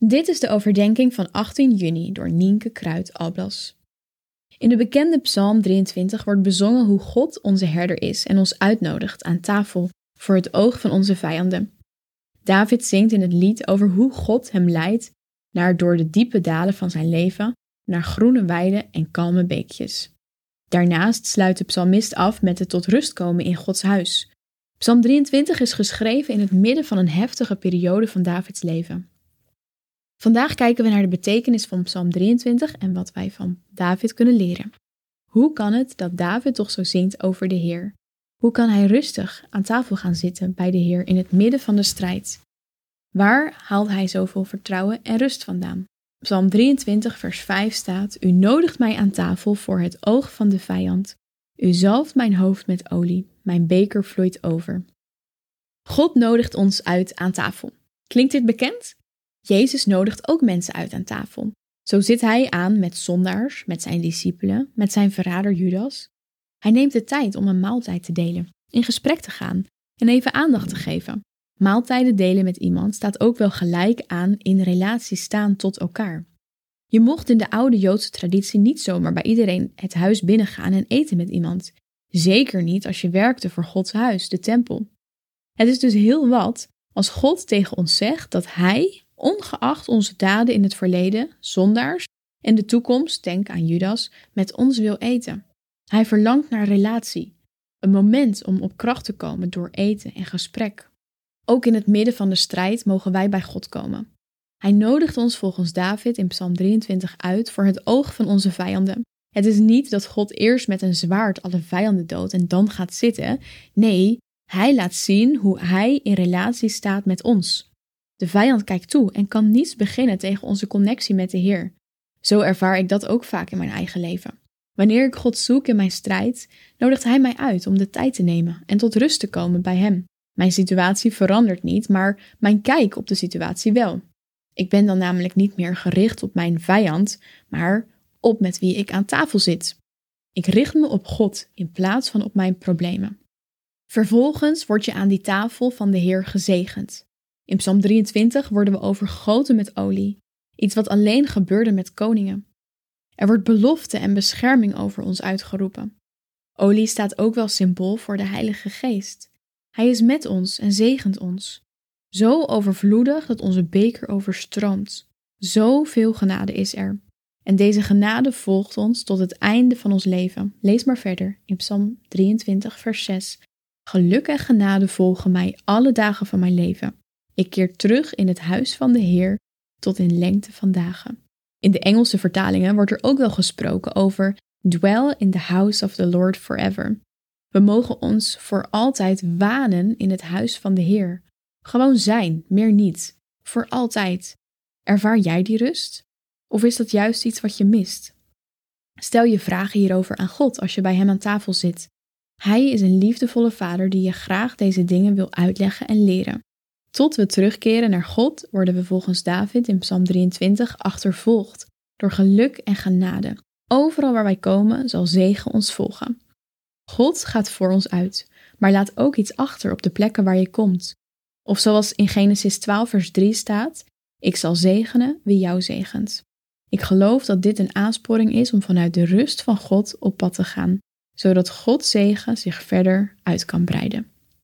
Dit is de overdenking van 18 juni door Nienke Kruid Alblas. In de bekende Psalm 23 wordt bezongen hoe God onze herder is en ons uitnodigt aan tafel voor het oog van onze vijanden. David zingt in het lied over hoe God hem leidt naar door de diepe dalen van zijn leven, naar groene weiden en kalme beekjes. Daarnaast sluit de psalmist af met het tot rust komen in Gods huis. Psalm 23 is geschreven in het midden van een heftige periode van Davids leven. Vandaag kijken we naar de betekenis van Psalm 23 en wat wij van David kunnen leren. Hoe kan het dat David toch zo zingt over de Heer? Hoe kan hij rustig aan tafel gaan zitten bij de Heer in het midden van de strijd? Waar haalt hij zoveel vertrouwen en rust vandaan? Psalm 23, vers 5 staat: U nodigt mij aan tafel voor het oog van de vijand. U zalft mijn hoofd met olie, mijn beker vloeit over. God nodigt ons uit aan tafel. Klinkt dit bekend? Jezus nodigt ook mensen uit aan tafel. Zo zit hij aan met zondaars, met zijn discipelen, met zijn verrader Judas. Hij neemt de tijd om een maaltijd te delen, in gesprek te gaan en even aandacht te geven. Maaltijden delen met iemand staat ook wel gelijk aan in relatie staan tot elkaar. Je mocht in de oude Joodse traditie niet zomaar bij iedereen het huis binnengaan en eten met iemand. Zeker niet als je werkte voor Gods huis, de tempel. Het is dus heel wat als God tegen ons zegt dat Hij, ongeacht onze daden in het verleden, zondaars en de toekomst, denk aan Judas, met ons wil eten. Hij verlangt naar relatie, een moment om op kracht te komen door eten en gesprek. Ook in het midden van de strijd mogen wij bij God komen. Hij nodigt ons volgens David in Psalm 23 uit voor het oog van onze vijanden. Het is niet dat God eerst met een zwaard alle vijanden doodt en dan gaat zitten. Nee, hij laat zien hoe hij in relatie staat met ons. De vijand kijkt toe en kan niets beginnen tegen onze connectie met de Heer. Zo ervaar ik dat ook vaak in mijn eigen leven. Wanneer ik God zoek in mijn strijd, nodigt Hij mij uit om de tijd te nemen en tot rust te komen bij Hem. Mijn situatie verandert niet, maar mijn kijk op de situatie wel. Ik ben dan namelijk niet meer gericht op mijn vijand, maar op met wie ik aan tafel zit. Ik richt me op God in plaats van op mijn problemen. Vervolgens word je aan die tafel van de Heer gezegend. In Psalm 23 worden we overgoten met olie, iets wat alleen gebeurde met koningen. Er wordt belofte en bescherming over ons uitgeroepen. Olie staat ook wel symbool voor de Heilige Geest. Hij is met ons en zegent ons. Zo overvloedig dat onze beker overstroomt. Zoveel genade is er. En deze genade volgt ons tot het einde van ons leven. Lees maar verder in Psalm 23, vers 6. Geluk en genade volgen mij alle dagen van mijn leven. Ik keer terug in het huis van de Heer tot in lengte van dagen. In de Engelse vertalingen wordt er ook wel gesproken over dwell in the house of the Lord forever. We mogen ons voor altijd wanen in het huis van de Heer. Gewoon zijn, meer niet. Voor altijd. Ervaar jij die rust? Of is dat juist iets wat je mist? Stel je vragen hierover aan God als je bij Hem aan tafel zit. Hij is een liefdevolle Vader die je graag deze dingen wil uitleggen en leren. Tot we terugkeren naar God worden we volgens David in Psalm 23 achtervolgd door geluk en genade. Overal waar wij komen zal zegen ons volgen. God gaat voor ons uit, maar laat ook iets achter op de plekken waar je komt. Of zoals in Genesis 12, vers 3 staat: Ik zal zegenen wie jou zegent. Ik geloof dat dit een aansporing is om vanuit de rust van God op pad te gaan, zodat Gods zegen zich verder uit kan breiden.